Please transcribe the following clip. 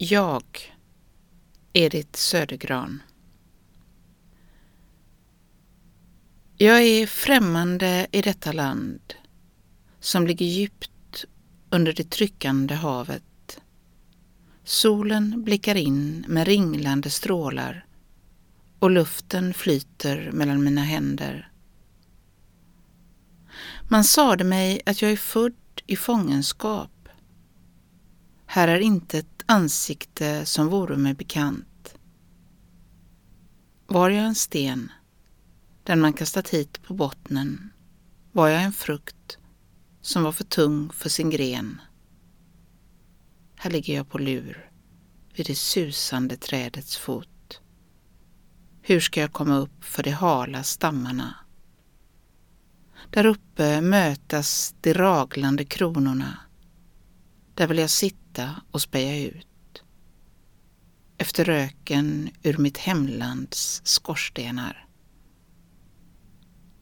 Jag, Edith Södergran. Jag är främmande i detta land som ligger djupt under det tryckande havet. Solen blickar in med ringlande strålar och luften flyter mellan mina händer. Man sade mig att jag är född i fångenskap här är intet ansikte som vore mig bekant. Var jag en sten, den man kastat hit på bottnen, var jag en frukt som var för tung för sin gren. Här ligger jag på lur vid det susande trädets fot. Hur ska jag komma upp för de hala stammarna? Där uppe mötas de raglande kronorna. Där vill jag sitta och speja ut efter röken ur mitt hemlands skorstenar.